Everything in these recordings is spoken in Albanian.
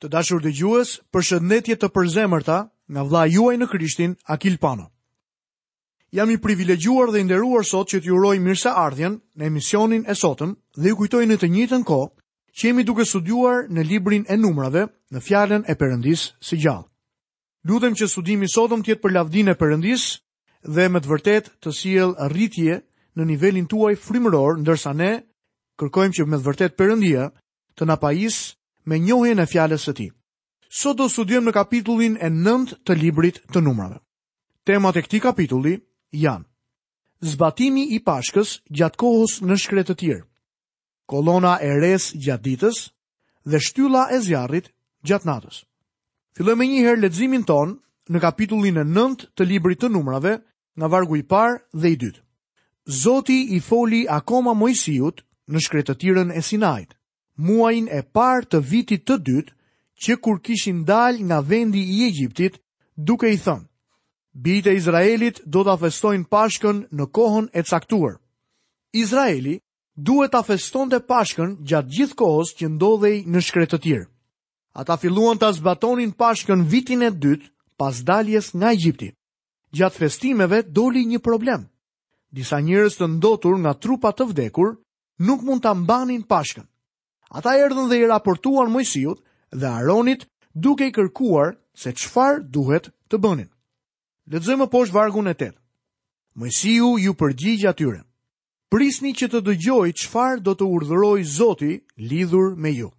Të dashur dëgjues, përshëndetje të përzemërta nga vllai juaj në Krishtin, Akil Pano. Jam i privilegjuar dhe i nderuar sot që t'ju uroj mirëseardhjen në emisionin e sotëm dhe ju kujtoj në të njëjtën kohë që jemi duke studiuar në librin e numrave në fjalën e Perëndisë së gjallë. Lutem që studimi i sotëm të jetë për lavdinë e Perëndisë dhe me të vërtetë të sjellë rritje në nivelin tuaj frymëror ndërsa ne kërkojmë që me të vërtetë Perëndia të na pajisë me njohjen e fjalës së tij. Sot do studiojmë në kapitullin e 9 të librit të numrave. Temat e këtij kapitulli janë Zbatimi i Pashkës gjatë kohës në shkretëtirë, kolona e resë gjatë ditës dhe shtylla e zjarrit gjatë natës. Fillojmë menjëherë leximin tonë në kapitullin e 9 të librit të numrave nga vargu i parë dhe i dytë. Zoti i foli akoma Moisiut në shkretëtirën e Sinait, muajin e parë të vitit të dytë që kur kishin dalë nga vendi i Egjiptit, duke i thënë, Bijtë e Izraelit do ta festojnë pashkën në kohën e caktuar. Izraeli duhet ta festonte pashkën gjatë gjithë kohës që ndodhej në shkretëtirë. Ata filluan ta zbatonin pashkën vitin e dytë pas daljes nga Egjipti. Gjatë festimeve doli një problem. Disa njerëz të ndotur nga trupa të vdekur nuk mund ta mbanin Pashkën. Ata erdhën dhe i raportuan Moisiut dhe Aronit duke i kërkuar se çfarë duhet të bënin. Lexojmë më poshtë vargun e 8. Moisiu iu përgjigj atyre: Prisni që të dëgjoj çfarë do të urdhërojë Zoti lidhur me ju.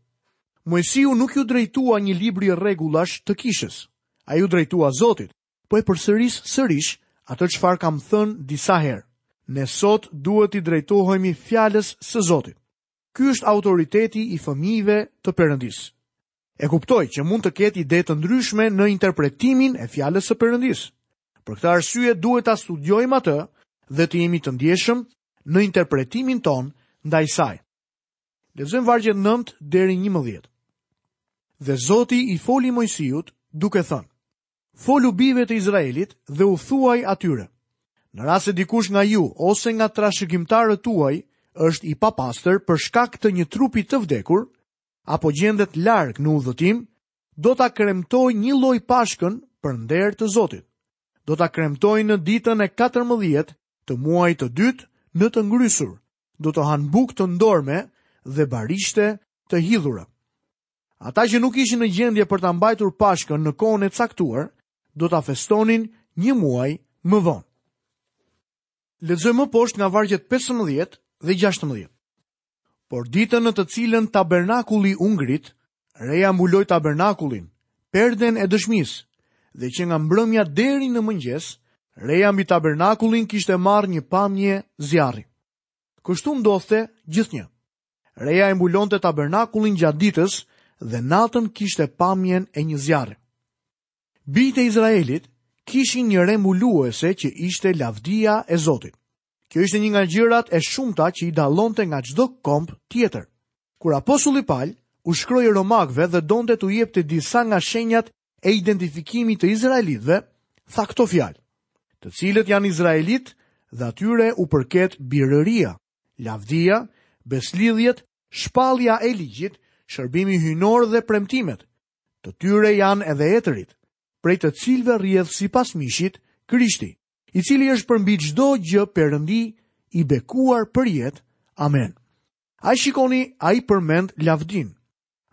Moisiu nuk iu drejtua një libri rregullash të kishës. Ai iu drejtua Zotit Po e përsëris sërish atë çfarë kam thënë disa herë. Ne sot duhet t'i drejtohemi fjalës së Zotit. Ky është autoriteti i fëmijëve të Perëndisë. E kuptoj që mund të ketë ide të ndryshme në interpretimin e fjalës së Perëndisë. Për këtë arsye duhet ta studiojmë atë dhe të jemi të ndjeshëm në interpretimin tonë ndaj saj. Lexojmë vargjet 9 deri 11. Dhe Zoti i foli Moisiut duke thënë: Folu bijve të Izraelit dhe u thuaj atyre, Në rast se dikush nga ju ose nga trashëgimtarët tuaj është i papastër për shkak të një trupi të vdekur, apo gjendet larg në udhëtim, do ta kremtojë njëlloj Pashkën për nder të Zotit. Do ta kremtojë në ditën e katërmbëdhjetë të muajit të dytë në të ngrysur, do të hanë bukë të ndorme dhe barishte të hidhura. Ata që nuk ishin në gjendje për ta mbajtur Pashkën në kohën e caktuar, do ta festonin një muaj më vonë. Lexojmë poshtë nga vargjet 15 dhe 16. Por ditën në të cilën tabernakulli u ngrit, reja mbuloi tabernakullin, perden e dëshmisë, dhe që nga mbrëmja deri në mëngjes, reja mbi tabernakullin kishte marrë një pamje zjarri. Kështu ndodhte gjithnjë. Reja e mbulonte tabernakullin gjatë ditës dhe natën kishte pamjen e një zjarri. Bijtë e Izraelit kishin një re mbuluese që ishte lavdia e Zotit. Kjo ishte një nga gjërat e shumta që i dallonte nga çdo komb tjetër. Kur apostulli Pal u shkroi romakëve dhe donte t'u jepte disa nga shenjat e identifikimit të izraelitëve, tha këto fjalë: Të cilët janë izraelitë dhe atyre u përket birëria. Lavdia, besëlidhjet, shpallja e ligjit, shërbimi hyjnor dhe premtimet. Të tyre janë edhe etërit, prej të cilëve rrjedh sipas mishit, Krishti, i cili është përmbi çdo gjë perëndi i bekuar përjetë. Amen. A shikoni, ai përmend lavdinë.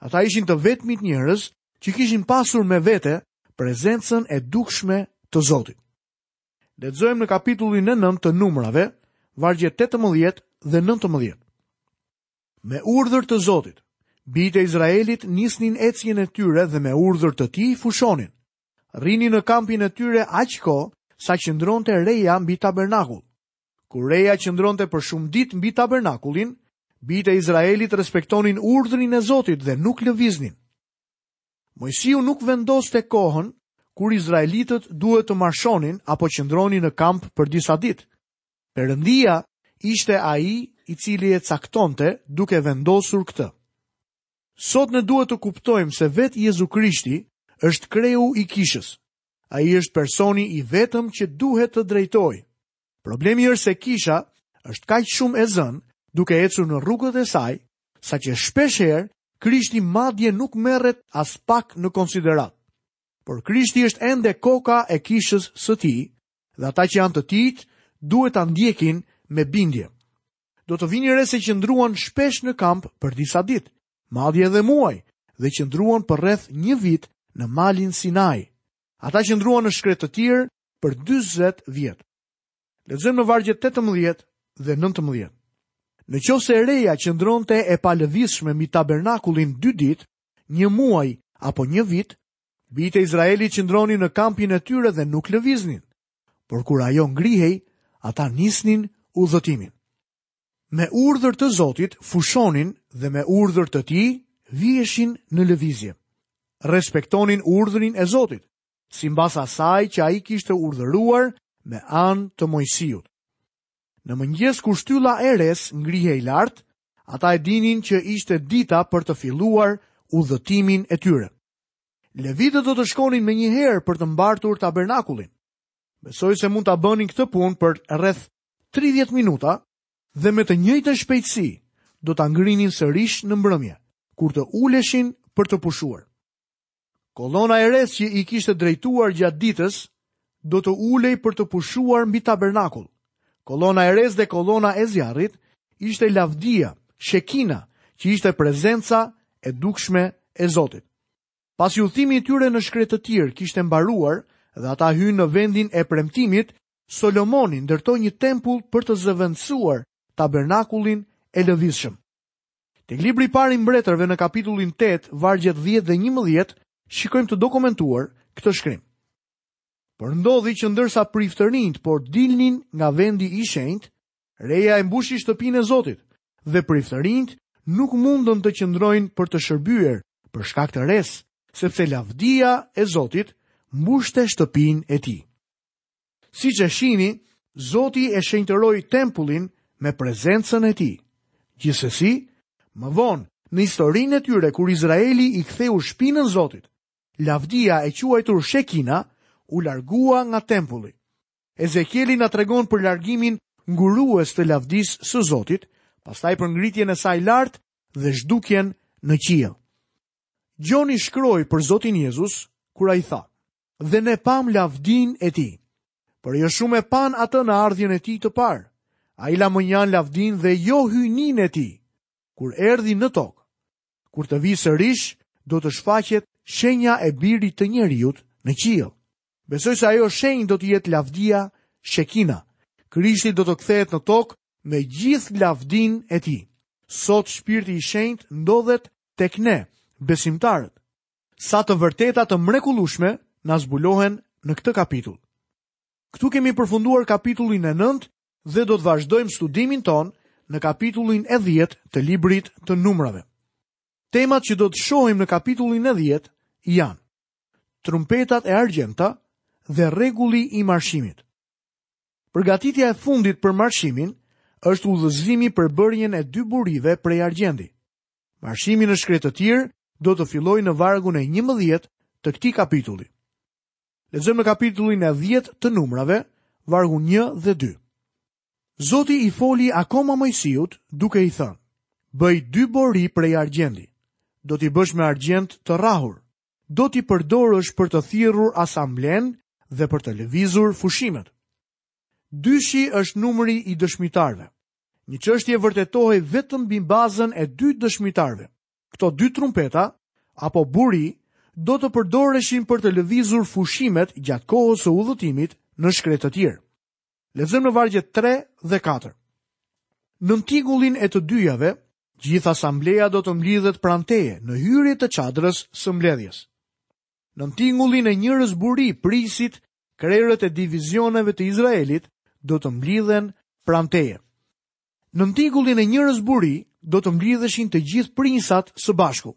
Ata ishin të vetmit njerëz që kishin pasur me vete prezencën e dukshme të Zotit. Lexojmë në kapitullin e 9 të numrave, vargjet 18 dhe 19. Me urdhër të Zotit, bijtë e Izraelit nisnin ecjen e tyre dhe me urdhër të tij fushonin. Rrinin në kampin e tyre aq kohë, sa qëndronte reja mbi tabernakull. Kur reja qëndronte për shumë ditë mbi tabernakullin, bijtë e Izraelit respektonin urdhrin e Zotit dhe nuk lëviznin. Moisiu nuk vendoste kohën kur izraelitët duhet të marshonin apo qëndronin në kamp për disa ditë. Perëndia ishte ai i cili e caktonte duke vendosur këtë. Sot ne duhet të kuptojmë se vetë Jezu Krishti është kreu i kishës. Ai është personi i vetëm që duhet të drejtojë. Problemi është se kisha është kaq shumë e zënë duke ecur në rrugët e saj, saqë shpesh herë Krishti madje nuk merret aspak në konsideratë. Por Krishti është ende koka e kishës së tij dhe ata që janë të tijtë duhet ta ndjekin me bindje. Do të vini re se qëndruan shpesh në kamp për disa ditë, madje edhe muaj, dhe qëndruan për rreth një vit në malin Sinai. Ata qëndruan në shkretëtirë për 40 vjet. Lexojmë në vargjet 18 dhe 19. Në qoftë se reja qëndronte e palëvizshme mbi tabernakullin dy ditë, një muaj apo një vit, bijtë e Izraelit qëndronin në kampin e tyre dhe nuk lëviznin, por kur ajo ngrihej, ata nisnin udhëtimin. Me urdhër të Zotit fushonin dhe me urdhër të tij viheshin në lëvizje. Respektonin urdhrin e Zotit, simbas asaj që ai kishte urdhëruar me anë të Moisiut. Në mëngjes kur shtylla e resë ngrihej lart, ata e dinin që ishte dita për të filluar udhëtimin e tyre. Levitët do të shkonin menjëherë për të mbartur tabernakullin. Besoj se mund ta bënin këtë punë për rreth 30 minuta dhe me të njëjtën shpejtësi do ta ngrinin sërish në mbrëmje, kur të uleshin për të pushuar. Kolona e resë që i kishte drejtuar gjatë ditës, do të ulej për të pushuar mbi tabernakull. Kolona e resë dhe kolona e zjarrit ishte lavdia, shekina, që ishte prezenca e dukshme e Zotit. Pasi udhëtimi i tyre në shkretëtirë kishte mbaruar dhe ata hynë në vendin e premtimit, Solomoni ndërtoi një tempull për të zëvendësuar tabernakullin e lëvizshëm. Tek libri i parë i mbretërve në kapitullin 8, vargjet 10 dhe 11, shikojmë të dokumentuar këtë shkrim. Por ndodhi që ndërsa priftërinjtë po dilnin nga vendi i shenjtë, reja e mbushi shtëpinë e Zotit dhe priftërinjtë nuk mundën të qëndrojnë për të shërbyer për shkak të resë, sepse lavdia e Zotit mbushte shtëpinë e tij. Siç e shihni, Zoti e shenjtëroi tempullin me prezencën e tij. Gjithsesi, më vonë, në historinë e tyre kur Izraeli i ktheu shpinën Zotit, lavdia e quajtur Shekina u largua nga tempulli. Ezekieli na tregon për largimin ngurues të lavdisë së Zotit, pastaj për ngritjen e saj lart dhe zhdukjen në qiell. Gjoni shkroi për Zotin Jezus, kur ai tha, dhe ne pamë lavdinë e tij. Por jo shumë e panë atë në ardhjen e tij të parë. Ai la mënjanë lavdinë dhe jo hyjninë e tij, kur erdhi në tokë. Kur të vijë sërish, do të shfaqet shenja e birit të njeriut në qiell. Besoj se ajo shenjë do të jetë lavdia shekina. Krishti do të kthehet në tokë me gjithë lavdinë e tij. Sot shpirti i shenjtë ndodhet tek ne, besimtarët. Sa të vërteta të mrekullueshme na zbulohen në këtë kapitull. Këtu kemi përfunduar kapitullin e 9 dhe do të vazhdojmë studimin tonë në kapitullin e 10 të librit të numrave. Temat që do të shohim në kapitullin e 10 janë trumpetat e argjenta dhe rregulli i marshimit. Përgatitja e fundit për marshimin është udhëzimi për bërjen e dy burive prej argjendi. Marshimi në shkretëtirë do të fillojë në vargun e 11 të këtij kapitulli. Lexojmë në kapitullin e 10 të numrave, vargu 1 dhe 2. Zoti i foli akoma Moisiut duke i thënë, bëj dy bori prej argjendi, do t'i bësh me argjend të rrahur, do t'i përdorësh për të thirrur asamblenë dhe për të lëvizur fushimet. Dyshi është numri i dëshmitarëve, Një çështje vërtetohej vetëm mbi bazën e dy dëshmitarëve. Këto dy trumpeta apo buri do të përdoreshin për të lëvizur fushimet gjatë kohës së udhëtimit në shkretëtirë. Lexojmë në vargjet 3 dhe 4. Në tingullin e të dyjave, gjithë asambleja do të mblidhet pranë teje në hyrje të çadrës së mbledhjes. Në tingullin e njërës buri prijësit Krerët e divizioneve të Izraelit do të mblidhen pranë teje. Në tingullin e njërës buri do të mblidheshin të gjithë prijësat së bashku.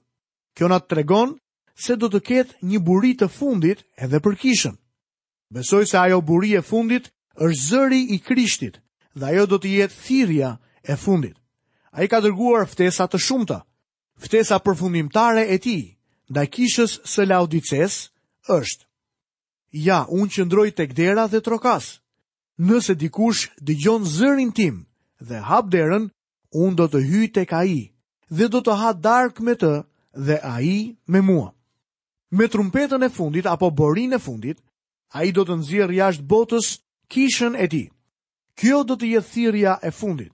Kjo na tregon se do të ketë një buri të fundit edhe për kishën. Besoj se ajo buri e fundit është zëri i Krishtit dhe ajo do të jetë thirrja e fundit. Ai ka dërguar ftesa të shumta. Ftesa përfundimtare e tij ndaj kishës së Laodicesë është: Ja, unë qëndroj tek dera dhe trokas. Nëse dikush dëgjon zërin tim dhe hap derën, unë do të hyj tek ai dhe do të ha darkë me të dhe ai me mua. Me trumpetën e fundit apo borinë e fundit, ai do të nxjerrë jashtë botës kishën e tij. Kjo do të jetë thirrja e fundit.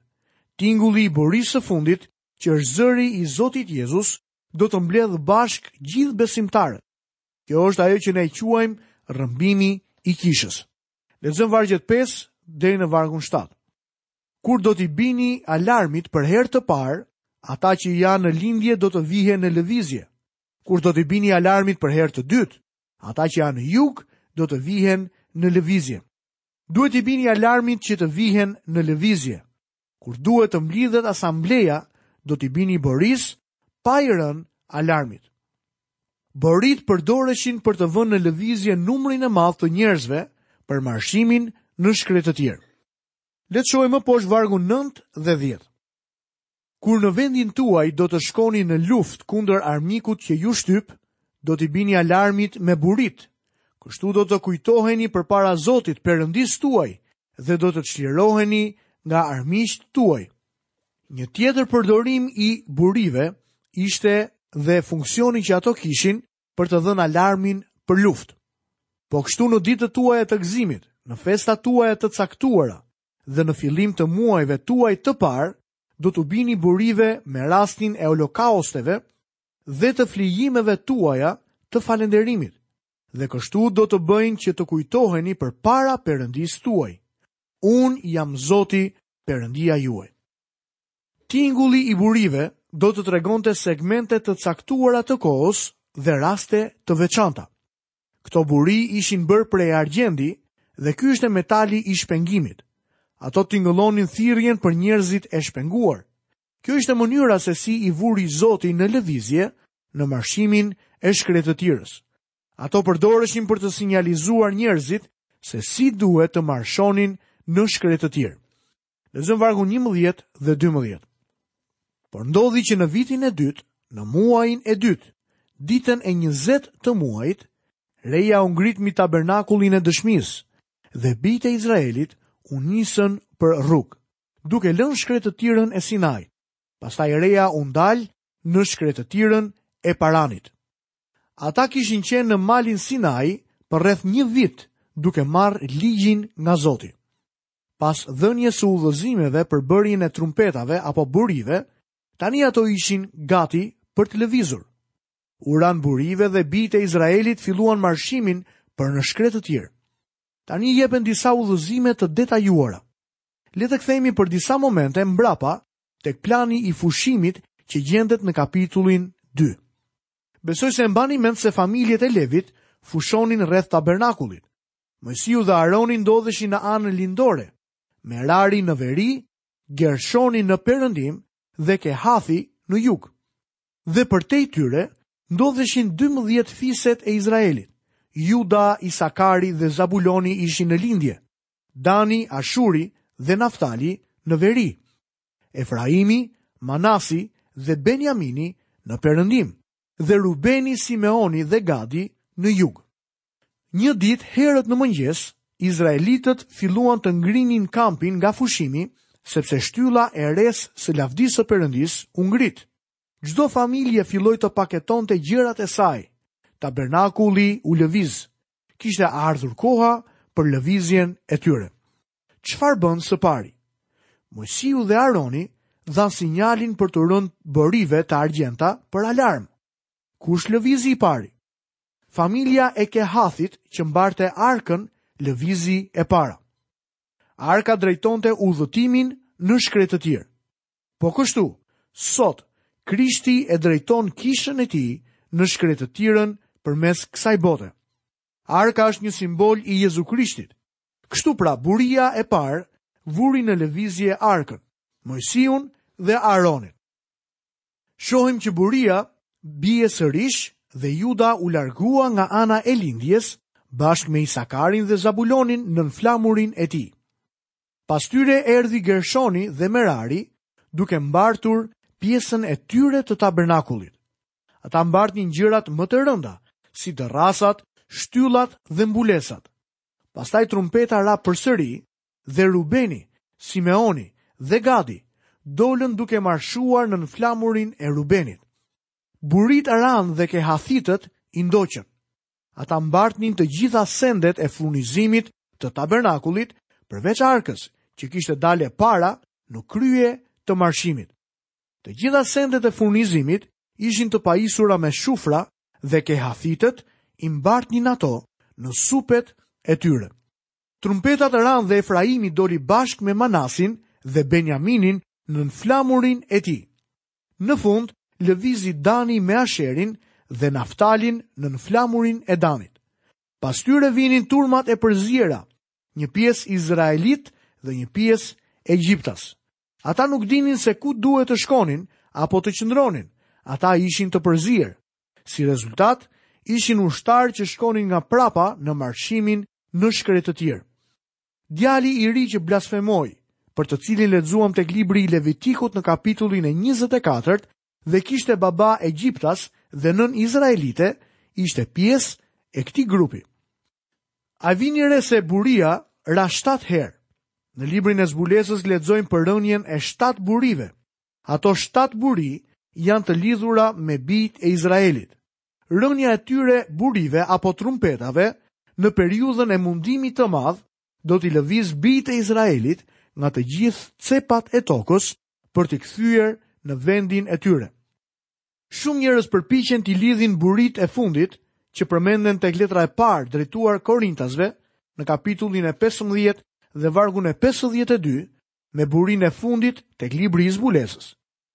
Tingulli i borisë së fundit, që është zëri i Zotit Jezus, do të mbledhë bashkë gjithë besimtarët. Kjo është ajo që ne quajmë rrëmbimi i kishës. Lexojmë vargjet 5 deri në vargun 7. Kur do t'i bini alarmit për herë të parë, ata që janë në lindje do të vihen në lëvizje. Kur do t'i bini alarmit për herë të dytë, ata që janë në jug do të vihen në lëvizje. Duhet t'i bini alarmit që të vihen në lëvizje. Kur duhet të mblidhet asambleja, do t'i bini borisë pa i rënë alarmit. Boritë përdoreshin për të vënë në lëvizje numrin e madh të njerëzve për marshimin në shkretëtirë. Le të shohim më poshtë vargun 9 dhe 10. Kur në vendin tuaj do të shkoni në luftë kundër armikut që ju shtyp, do t'i bini alarmit me buritë. Kështu do të kujtoheni përpara Zotit, Perëndisë tuaj, dhe do të çliroheni nga armiqtë tuaj. Një tjetër përdorim i burive ishte dhe funksioni që ato kishin për të dhënë alarmin për luftë. Po kështu në ditët tuaja të gëzimit, në festat tuaja të caktuara dhe në fillim të muajve tuaj të parë, do t'u bini burive me rastin e olokausteve dhe të flijimeve tuaja të falënderimit. dhe kështu do të bëjnë që të kujtoheni përpara Perëndisë tuaj. Unë jam Zoti Perëndia juaj. Tingulli i burive do të tregonte segmente të caktuara të kohës dhe raste të veçanta. Këto buri ishin bërë prej argjendi dhe ky ishte metali i shpengimit. Ato tingëllonin thirrjen për njerëzit e shpenguar. Kjo ishte mënyra se si i vuri Zoti në lëvizje në marshimin e shkretëtirës. Ato përdoreshin për të sinjalizuar njerëzit se si duhet të marshonin në shkretëtirë. Lexojmë vargun 11 dhe 12. Por ndodhi që në vitin e dytë, në muajin e dytë, ditën e 20 të muajit, reja u ngrit mbi tabernakullin e dëshmisë dhe bijtë e Izraelit u nisën për rrugë. duke lënë shkretëtirën e Sinait. Pastaj reja u ndal në shkretëtirën e Paranit. Ata kishin qenë në malin Sinai për rreth një vit duke marrë ligjin nga Zoti. Pas dhënies së udhëzimeve për bërjen e trumpetave apo burive, tani ato ishin gati për të lëvizur. U ranë burive dhe bijtë e Izraelit filluan marshimin për në shkretëtirë. Tani jepen disa udhëzime të detajuara. Le të kthehemi për disa momente mbrapa tek plani i fushimit që gjendet në kapitullin 2. Besoj se e mbani mend se familjet e Levit fushonin rreth tabernakullit. Moisiu dhe Aroni ndodheshin në anën lindore, Merari në veri, Gershoni në perëndim dhe Kehathi në jug. Dhe përtej tyre ndodheshin 12 fiset e Izraelit. Juda, Isakari dhe Zabuloni ishin në lindje, Dani, Ashuri dhe Naftali në veri, Efraimi, Manasi dhe Benjamini në perëndim, dhe Rubeni, Simeoni dhe Gadi në jug. Një ditë herët në mëngjes, izraelitët filluan të ngrinin kampin nga fushimi, sepse shtylla e resë së lavdisë së Perëndisë u ngrit. Çdo familje filloi të paketonte gjërat e saj. Tabernakulli u lëviz. Kishte ardhur koha për lëvizjen e tyre. Çfarë bënë së pari? Moisiu dhe Aroni dhanë sinjalin për t'u rënë borive të argjenta për alarm. Kush lëvizi i pari? Familja e Kehathit që mbarte arkën lëvizi e para. Arka drejtonte udhëtimin në shkretëtirë. Po kështu, sot, Krishti e drejton kishën e tij në shkretëtirën përmes kësaj bote. Arka është një simbol i Jezu Krishtit. Kështu pra, buria e parë vuri në lëvizje arkën, Moisiun dhe Aronin. Shohim që buria bie sërish dhe Juda u largua nga ana e lindjes bashkë me Isakarin dhe Zabulonin nën flamurin e tij. Pas tyre erdhi Gershoni dhe Merari, duke mbartur pjesën e tyre të tabernakullit. Ata mbartnin gjërat më të rënda, si dërrasat, shtyllat dhe mbulesat. Pastaj trumpeta ra përsëri dhe Rubeni, Simeoni dhe Gadi dolën duke marshuar nën flamurin e Rubenit. Buritë ranë dhe kehathitët i ndoqën. Ata mbartnin të gjitha sendet e furnizimit të tabernakullit, përveç arkës, që kishte dalë para në krye të marshimit. Të gjitha sendet e furnizimit ishin të pajisura me shufra dhe kehathitët i mbartnin ato në supet e tyre. Trumpetat ranë dhe Efraimi doli bashkë me Manasin dhe Benjaminin nën flamurin e tij. Në fund, lëvizi Dani me Asherin dhe Naftalin nën flamurin e Danit. Pas tyre vinin turmat e përziera, një pjesë izraelitë dhe një pjesë egjiptas. Ata nuk dinin se ku duhet të shkonin apo të qëndronin, ata ishin të përzier. Si rezultat, ishin ushtarë që shkonin nga prapa në marshimin në shkretëtirë. Djali i ri që blasfemoi, për të cilin lexuam tek libri i Levitikut në kapitullin e njëzet e katërt dhe kishte baba egjiptas dhe nënë izraelite, ishte pjesë e këtij grupi. A e vini re se buria ra shtatë herë. Në librin e zbulesës lexojmë për rënien e shtatë burive. Ato shtatë buri janë të lidhura me bijtë e Izraelit. rënia e tyre burive apo trumpetave në periudhën e mundimit të madh do t'i lëvizë bijtë e Izraelit nga të gjithë cepat e tokës për t'i kthyer në vendin e tyre. Shumë njerëz përpiqen t'i lidhin buritë e fundit që përmenden tek letra e parë drejtuar Korintasve në kapitullin e 15 dhe vargun e 52 me burinë e fundit tek libri i zbulesës.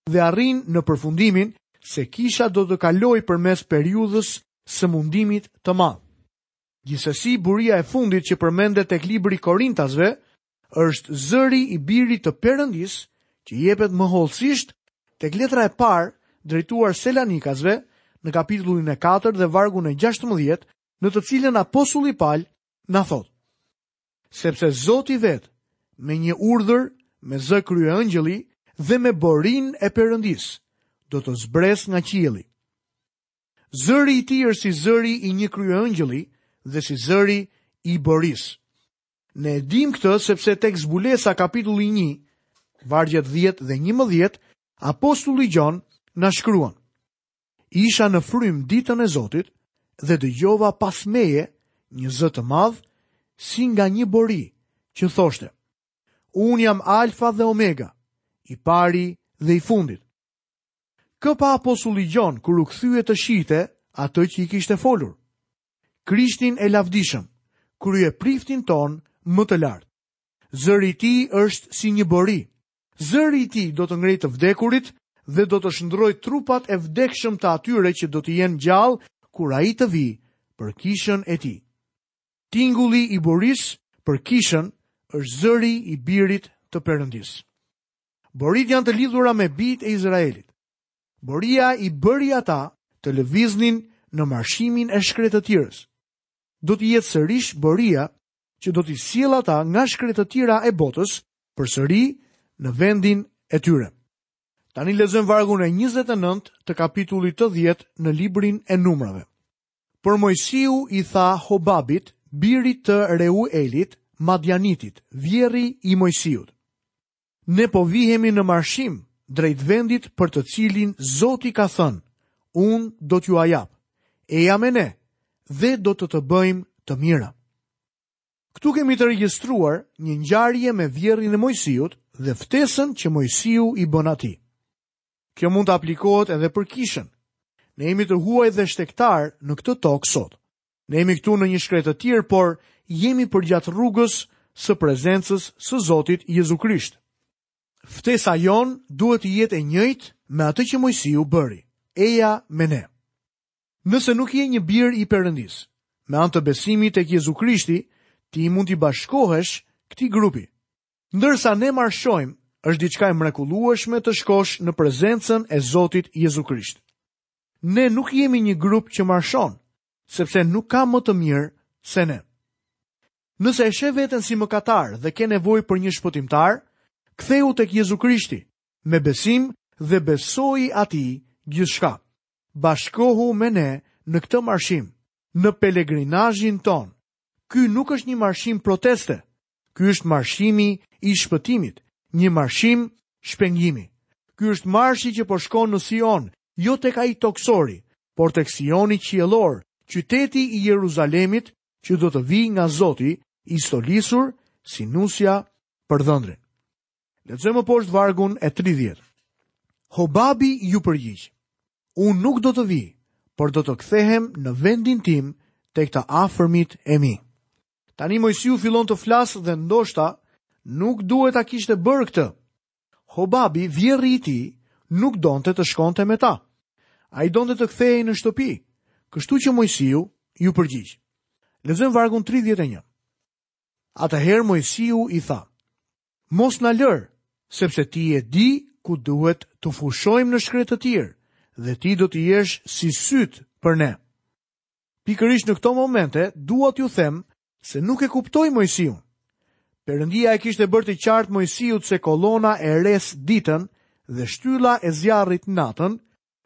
dhe arrijnë në përfundimin se kisha do të kalojë përmes periudhës së mundimit të madh. Gjithsesi, buria e fundit që përmendet tek libri i Korintasve është zëri i birit të Perëndisë që jepet më hollësisht tek letra e parë drejtuar Selanikasve në kapitullin e 4 dhe vargun e 16, në të cilën apostulli Pal na thotë: Sepse Zoti vetë, me një urdhër, me zë kryeengjëlli dhe me borinë e Perëndisë, do të zbresë nga qielli. Zëri i tij është si zëri i një kryeengjëlli dhe si zëri i borisë. Ne e dimë këtë sepse tek zbulesa kapitulli 1, vargjet 10 dhe 11, apostulli Gjon na shkruan. Isha në frymë ditën e Zotit dhe dëgjova pas meje një zë të madh si nga një bori që thoshte: Unë jam Alfa dhe Omega, i pari dhe i fundit. Kë pa apostulli Gjon kur u kthye të shihte atë që i kishte folur? Krishtin e lavdishëm, kryepriftin tonë më të lartë. Zëri i tij është si një bori, Zëri i tij do të ngrejë të vdekurit dhe do të shndrrojë trupat e vdekshëm të atyre që do të jenë gjallë kur ai të vijë për kishën e tij. Tingulli i borisë për kishën është zëri i birit të Perëndisë. Boritë janë të lidhura me bijtë e Izraelit. Boria i bëri ata të lëviznin në marshimin e shkretëtirës. Do të jetë sërish boria që do t'i sjellë ata nga shkretëtira e botës përsëri në vendin e tyre. Tani lexojmë vargun e 29 të kapitullit të 10 në librin e numrave. Por Moisiu i tha Hobabit, birit të Reuelit, Madianitit, vjerri i Moisiut. Ne po vihemi në marshim drejt vendit për të cilin Zoti ka thënë, unë do t'jua jap, eja me ne, dhe do të të bëjmë të mira. Këtu kemi të regjistruar një ngjarje me vjerrin e Moisiut dhe ftesën që Moisiu i bën atij. Kjo mund të aplikohet edhe për kishën. Ne jemi të huaj dhe shtegtarë në këtë tokë sot. Ne jemi këtu në një shkretëtirë, por jemi përgjatë rrugës së prezencës së Zotit Jezu Krisht. Ftesa jonë duhet të jetë e njëjtë me atë që Mojsiu bëri. Eja me ne. Nëse nuk je një bir i Perëndisë, me anë të besimit tek Jezu Krishti, ti mund t'i bashkohesh këtij grupi. Ndërsa ne marshojmë, është diçka e mrekullueshme të shkosh në prezencën e Zotit Jezu Krisht. Ne nuk jemi një grup që marshon, sepse nuk ka më të mirë se ne. Nëse e sheh veten si mëkatar dhe ke nevojë për një shpëtimtar, kthehu tek Jezu Krishti me besim dhe besoji atij gjithçka. Bashkohu me ne në këtë marshim, në pelegrinazhin tonë. Ky nuk është një marshim proteste, Ky është marshimi i shpëtimit, një marshim shpengimi. Ky është marshi që po shkon në Sion, jo tek ai tokësori, por tek Sioni qiellor, qyteti i Jeruzalemit që do të vijë nga Zoti, i stolisur si nusja për dhëndrin. Lexojmë poshtë vargun e 30. Hobabi iu përgjigj: Unë nuk do të vij, por do të kthehem në vendin tim tek të afërmit e mi. Tani Mojsiu fillon të flasë dhe ndoshta nuk duhet ta kishte bërë këtë. Hobabi, vjehrri i tij, nuk donte të shkonte me ta. Ai donte të kthehej në shtëpi. Kështu që Mojsiu iu përgjigj. Lexojmë vargun 31. Atëherë Mojsiu i tha: Mos na lër, sepse ti e di ku duhet të fushojmë në shkretëtirë dhe ti do të jesh si sytë për ne. Pikërisht në këto momente dua t'ju them se nuk e kuptoj Mojsiun. Perëndia ia kishte bërë të qartë Mojsiut se kolona e resë ditën dhe shtylla e zjarrit natën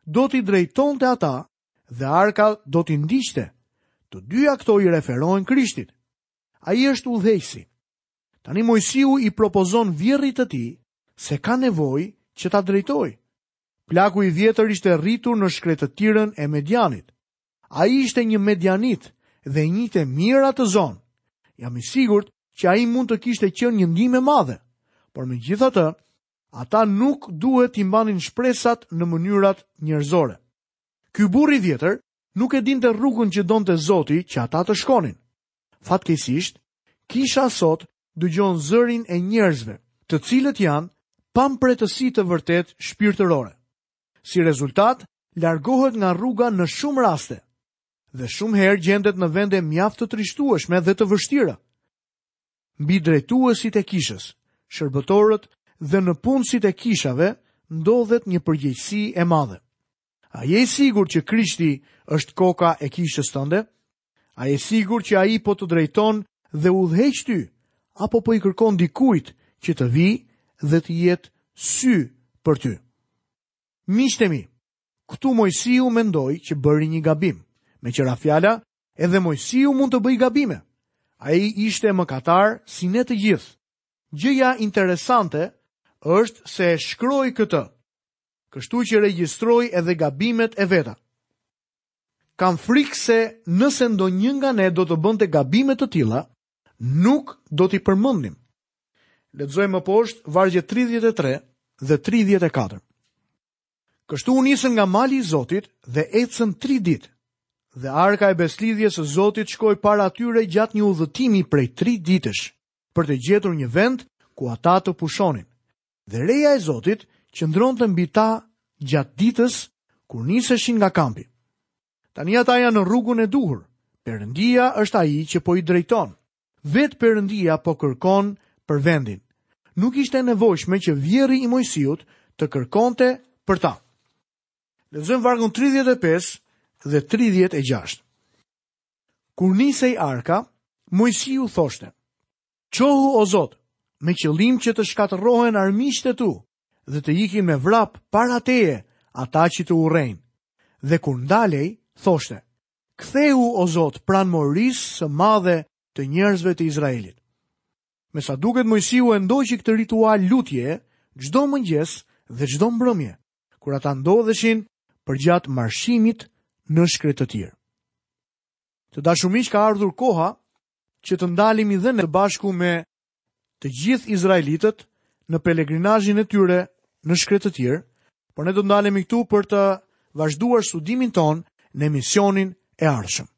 do t'i drejtonte ata dhe arka do t'i ndiqte. Të dyja këto i referohen Krishtit. Ai është udhëheqësi. Tani Mojsiu i propozon vjehrrit të tij se ka nevojë që ta drejtojë. Plaku i vjetër ishte rritur në shkretëtirën e Medianit. Ai ishte një medianit dhe e njihte mirë atë zonë. Jam i sigurt që ai mund të kishte qenë një ndihmë e madhe, por megjithatë, ata nuk duhet t'i mbanin shpresat në mënyrat njerëzore. Ky burrë i vjetër nuk e dinte rrugën që donte Zoti që ata të shkonin. Fatkeqësisht, kisha sot dëgjon zërin e njerëzve, të cilët janë pa mprehtësi të vërtetë shpirtërore. Si rezultat, largohet nga rruga në shumë raste dhe shumë herë gjendet në vende mjaft të trishtueshme dhe të vështira. Mbi drejtuesit e kishës, shërbëtorët dhe nëpunësit e kishave ndodhet një përgjegjësi e madhe. A je i sigurt që Krishti është koka e kishës tënde? A je i sigurt që ai po të drejton dhe udhëheq ty, apo po i kërkon dikujt që të vijë dhe të jetë sy për ty? Miqtë e mi, këtu Mojsiu mendoj që bëri një gabim. Meqë ra fjala, edhe Mojsiu mund të bëjë gabime. Ai ishte mëkatar si ne të gjithë. Gjëja interesante është se e shkroi këtë, kështu që regjistroi edhe gabimet e veta. Kam frikë se nëse ndonjë nga ne do të bënte gabime të tilla, nuk do t'i përmendnim. Lexojmë më poshtë vargjet 33 dhe 34. Kështu u nisën nga mali i Zotit dhe ecën tri ditë, dhe arka e besëlidhjes së Zotit shkoi para tyre gjatë një udhëtimi prej tri ditësh, për të gjetur një vend ku ata të pushonin. dhe reja e Zotit qëndronte mbi ta gjatë ditës kur niseshin nga kampi. Tani ata janë në rrugën e duhur, Perëndia është ai që po i drejton. Vetë Perëndia po kërkon për vendin. Nuk ishte e nevojshme që vjehrri i Mojsiut të kërkonte për ta. Lexojmë vargun 35 dhe 36. Kur nisej arka, Mojsiu thoshte, Çohu o Zot, me qëllim që të shkatërrohen armiqtë e tu dhe të ikin me vrap para teje ata që të urrejnë. Dhe kur ndalej, thoshte, kthehu o Zot pranë morisë së madhe të njerëzve të Izraelit. Me sa duket Mojsiu e ndoqi këtë ritual lutjeje çdo mëngjes dhe çdo mbrëmje, kur ata ndodheshin përgjatë marshimit në shkretëtirë. Të dashur miq, ka ardhur koha që të ndalemi dhe ne së bashku me të gjithë izraelitët në pelegrinazhin e tyre në shkretëtirë, por ne do të ndalemi këtu për të vazhduar studimin tonë në emisionin e ardhshëm.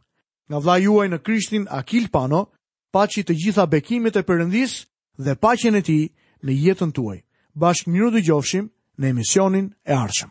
Nga vëllai juaj në Krishtin Akil Pano, paçi të gjitha bekimet e Perëndisë dhe paqen e tij në jetën tuaj. Bashkë mirudëgjofshim në emisionin e ardhshëm.